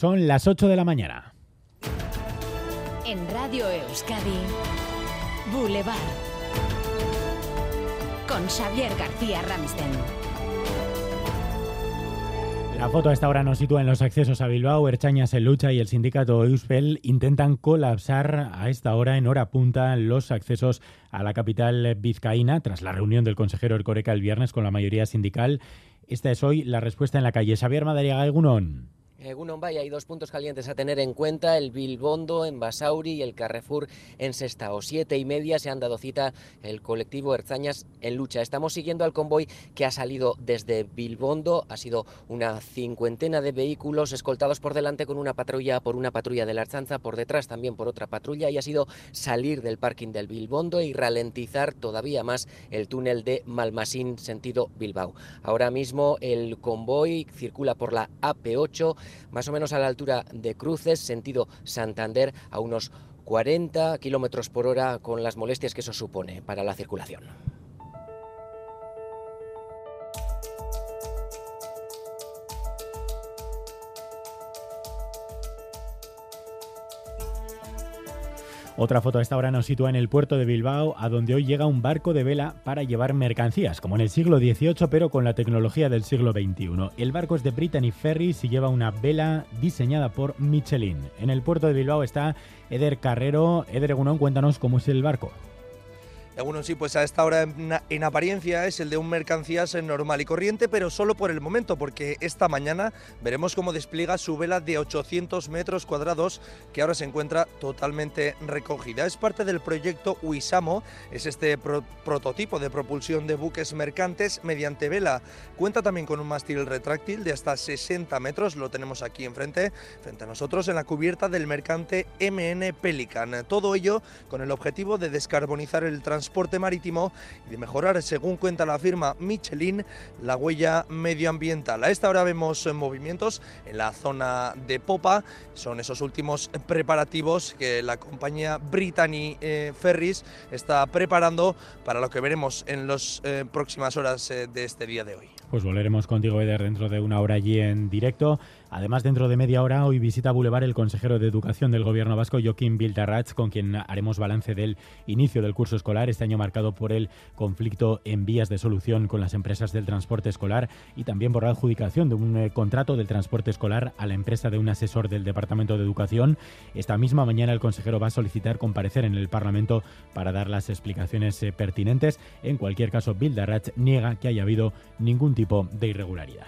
Son las 8 de la mañana. En Radio Euskadi, Boulevard. Con Xavier García Ramsten. La foto a esta hora nos sitúa en los accesos a Bilbao. Erchañas en lucha y el sindicato Euspel intentan colapsar a esta hora, en hora punta, los accesos a la capital vizcaína tras la reunión del consejero Ercoreca el viernes con la mayoría sindical. Esta es hoy la respuesta en la calle. Xavier Madariaga, Egunon. Egunon Bay hay dos puntos calientes a tener en cuenta, el Bilbondo en Basauri y el Carrefour en Sestao. Siete y media se han dado cita el colectivo Erzañas en lucha. Estamos siguiendo al convoy que ha salido desde Bilbondo. Ha sido una cincuentena de vehículos escoltados por delante con una patrulla por una patrulla de la Arzanza, por detrás también por otra patrulla y ha sido salir del parking del Bilbondo y ralentizar todavía más el túnel de Malmasín sentido Bilbao. Ahora mismo el convoy circula por la AP8 más o menos a la altura de Cruces, sentido Santander, a unos 40 kilómetros por hora con las molestias que eso supone para la circulación. Otra foto a esta hora nos sitúa en el puerto de Bilbao, a donde hoy llega un barco de vela para llevar mercancías, como en el siglo XVIII, pero con la tecnología del siglo XXI. El barco es de Brittany Ferries y lleva una vela diseñada por Michelin. En el puerto de Bilbao está Eder Carrero. Eder Egunon, cuéntanos cómo es el barco. Algunos sí, pues a esta hora en, apariencia es el de un mercancías normal y corriente, pero solo por el momento, porque esta mañana veremos cómo despliega su vela de 800 metros cuadrados, que ahora se encuentra totalmente recogida. Es parte del proyecto UISAMO, es este prototipo de propulsión de buques mercantes mediante vela. Cuenta también con un mástil retráctil de hasta 60 metros, lo tenemos aquí enfrente, frente a nosotros, en la cubierta del mercante MN Pelican. Todo ello con el objetivo de descarbonizar el transporte transporte marítimo y de mejorar, según cuenta la firma Michelin, la huella medioambiental. A esta hora vemos movimientos en la zona de popa, son esos últimos preparativos que la compañía Brittany eh, Ferries está preparando para lo que veremos en las eh, próximas horas eh, de este día de hoy. Pues volveremos contigo, Eder, dentro de una hora allí en directo. Además, dentro de media hora, hoy visita Boulevard el consejero de Educación del Gobierno vasco, Joaquín Bildarratz, con quien haremos balance del inicio del curso escolar, este año marcado por el conflicto en vías de solución con las empresas del transporte escolar y también por la adjudicación de un eh, contrato del transporte escolar a la empresa de un asesor del Departamento de Educación. Esta misma mañana el consejero va a solicitar comparecer en el Parlamento para dar las explicaciones eh, pertinentes. En cualquier caso, Bildarratz niega que haya habido ningún tipo de irregularidad.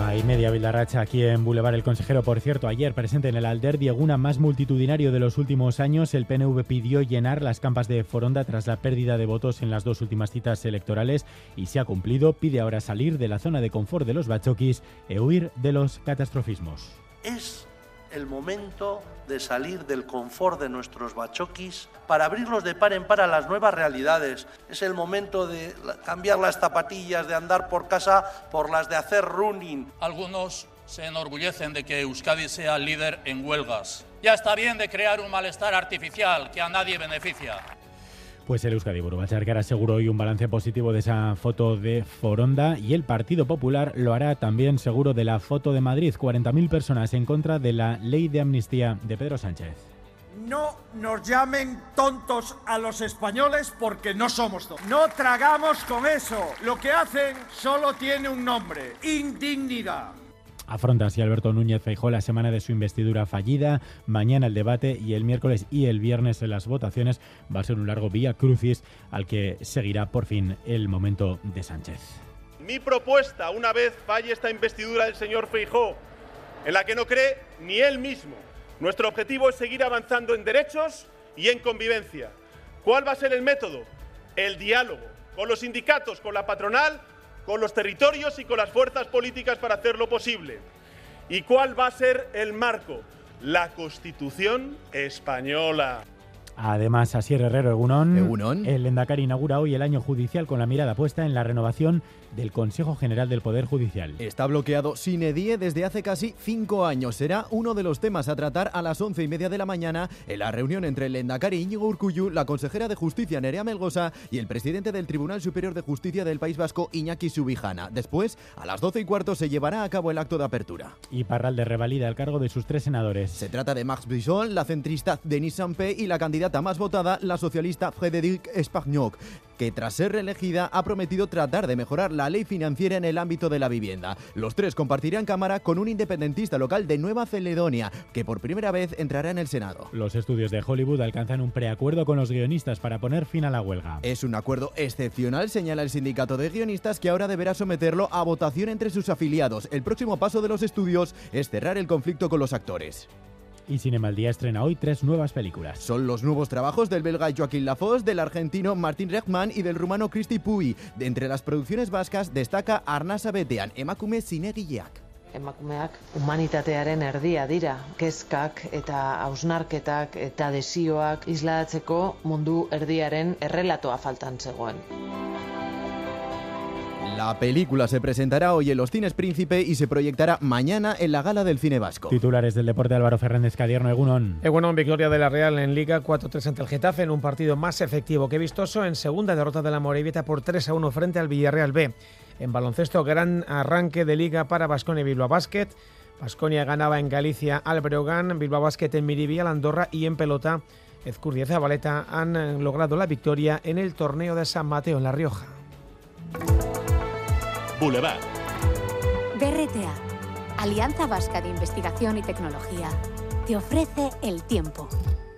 Hay media Vildarracha aquí en Boulevard El Consejero. Por cierto, ayer presente en el Alder Dieguna más multitudinario de los últimos años, el PNV pidió llenar las campas de Foronda tras la pérdida de votos en las dos últimas citas electorales y se ha cumplido. Pide ahora salir de la zona de confort de los bachoquis e huir de los catastrofismos. Es el momento de salir del confort de nuestros bachoquis para abrirlos de par en par a las nuevas realidades. Es el momento de cambiar las zapatillas, de andar por casa por las de hacer running. Algunos se enorgullecen de que Euskadi sea líder en huelgas. Ya está bien de crear un malestar artificial que a nadie beneficia. Pues el Euskadi Burubachar aseguró hoy un balance positivo de esa foto de Foronda y el Partido Popular lo hará también seguro de la foto de Madrid. 40.000 personas en contra de la ley de amnistía de Pedro Sánchez. No nos llamen tontos a los españoles porque no somos tontos. No tragamos con eso. Lo que hacen solo tiene un nombre, indignidad. Afronta así Alberto Núñez Feijó la semana de su investidura fallida, mañana el debate y el miércoles y el viernes en las votaciones va a ser un largo vía crucis al que seguirá por fin el momento de Sánchez. Mi propuesta, una vez falle esta investidura del señor Feijó, en la que no cree ni él mismo, nuestro objetivo es seguir avanzando en derechos y en convivencia. ¿Cuál va a ser el método? El diálogo con los sindicatos, con la patronal con los territorios y con las fuerzas políticas para hacerlo posible. ¿Y cuál va a ser el marco? La Constitución española. Además, Asier Herrero Egunón, Egunon. el Endacari inaugura hoy el año judicial con la mirada puesta en la renovación del Consejo General del Poder Judicial. Está bloqueado sine die desde hace casi cinco años. Será uno de los temas a tratar a las once y media de la mañana en la reunión entre el Endacari Íñigo Urcuyu, la consejera de Justicia Nerea Melgosa y el presidente del Tribunal Superior de Justicia del País Vasco Iñaki Subijana. Después, a las doce y cuarto, se llevará a cabo el acto de apertura. Y Parralde revalida el cargo de sus tres senadores. Se trata de Max Brisson, la centrista Denise Sampé y la candidata más votada, la socialista Frédéric Espagnoc, que tras ser reelegida ha prometido tratar de mejorar la ley financiera en el ámbito de la vivienda. Los tres compartirán cámara con un independentista local de Nueva Caledonia, que por primera vez entrará en el Senado. Los estudios de Hollywood alcanzan un preacuerdo con los guionistas para poner fin a la huelga. Es un acuerdo excepcional, señala el sindicato de guionistas, que ahora deberá someterlo a votación entre sus afiliados. El próximo paso de los estudios es cerrar el conflicto con los actores. Y Cinema al Día estrena hoy tres nuevas películas. Son los nuevos trabajos del belga Joaquín Lafosse, del argentino Martín Rechman y del rumano Cristi Puy. De entre las producciones vascas destaca Arnasa Betean, emakume zinegileak. Emakumeak humanitatearen erdia dira, kezkak eta hausnarketak eta desioak isladatzeko mundu erdiaren errelatoa faltan zegoen. La película se presentará hoy en los cines Príncipe y se proyectará mañana en la Gala del Cine Vasco. Titulares del deporte Álvaro Fernández Cadierno Egunon. Egunon, victoria de la Real en Liga 4-3 ante el Getafe en un partido más efectivo que vistoso. En segunda derrota de la Morevieta por 3-1 frente al Villarreal B. En baloncesto, gran arranque de Liga para Basconia y Bilbao Basket. Basconia ganaba en Galicia al Breogán, Bilbao Basket en Miribilla, Andorra y en pelota. Ezcurdia y Zabaleta han logrado la victoria en el torneo de San Mateo en La Rioja. Boulevard. BRTA, Alianza Vasca de Investigación y Tecnología, te ofrece el tiempo.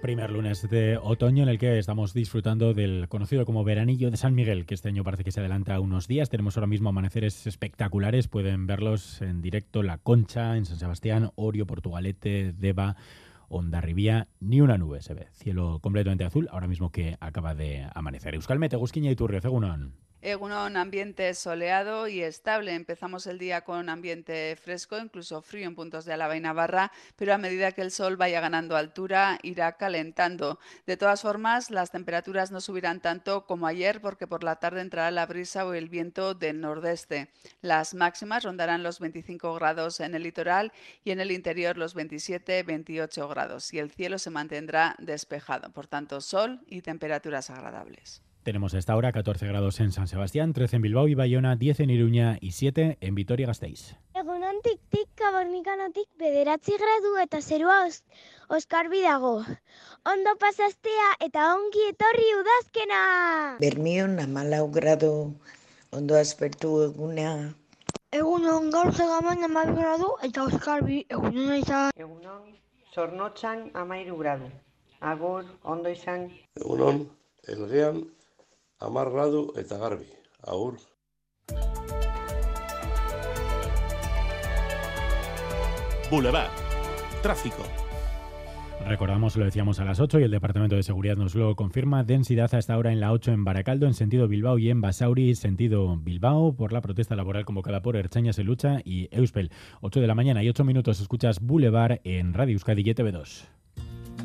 Primer lunes de otoño en el que estamos disfrutando del conocido como veranillo de San Miguel, que este año parece que se adelanta unos días. Tenemos ahora mismo amaneceres espectaculares, pueden verlos en directo La Concha, en San Sebastián, Orio, Portugalete, Deva, Ondarribía, ni una nube se ve. Cielo completamente azul, ahora mismo que acaba de amanecer. Euskalmete, Gusquiña y Turrio, Cegunon. Egunon, ambiente soleado y estable. Empezamos el día con ambiente fresco, incluso frío en puntos de Álava y Navarra, pero a medida que el sol vaya ganando altura, irá calentando. De todas formas, las temperaturas no subirán tanto como ayer porque por la tarde entrará la brisa o el viento del nordeste. Las máximas rondarán los 25 grados en el litoral y en el interior los 27-28 grados y el cielo se mantendrá despejado. Por tanto, sol y temperaturas agradables. Tenemos a esta hora 14 grados en San Sebastián, 13 en Bilbao y Bayona, 10 en Iruña y 7 en Vitoria-Gasteiz. Egunontik tik kabornikanotik bederatzi gradu eta zerua os, oskarbi dago. Ondo pasastea eta ongi etorri udazkena! Bermion amalau gradu ondo aspertu egunea. Egunon gaur zegaman amalau gradu eta oskarbi egunon izan. Egunon zornotzan amairu gradu. Agur, ondo izan. Egunon, elgean amar gradu eta garbi. Agur. Boulevard. Tráfico. Recordamos, lo decíamos a las 8 y el Departamento de Seguridad nos lo confirma. Densidad hasta ahora en la 8 en Baracaldo, en sentido Bilbao y en Basauri, sentido Bilbao, por la protesta laboral convocada por Erchaña Se Lucha y Euspel. 8 de la mañana y 8 minutos escuchas Boulevard en Radio Euskadi y TV2.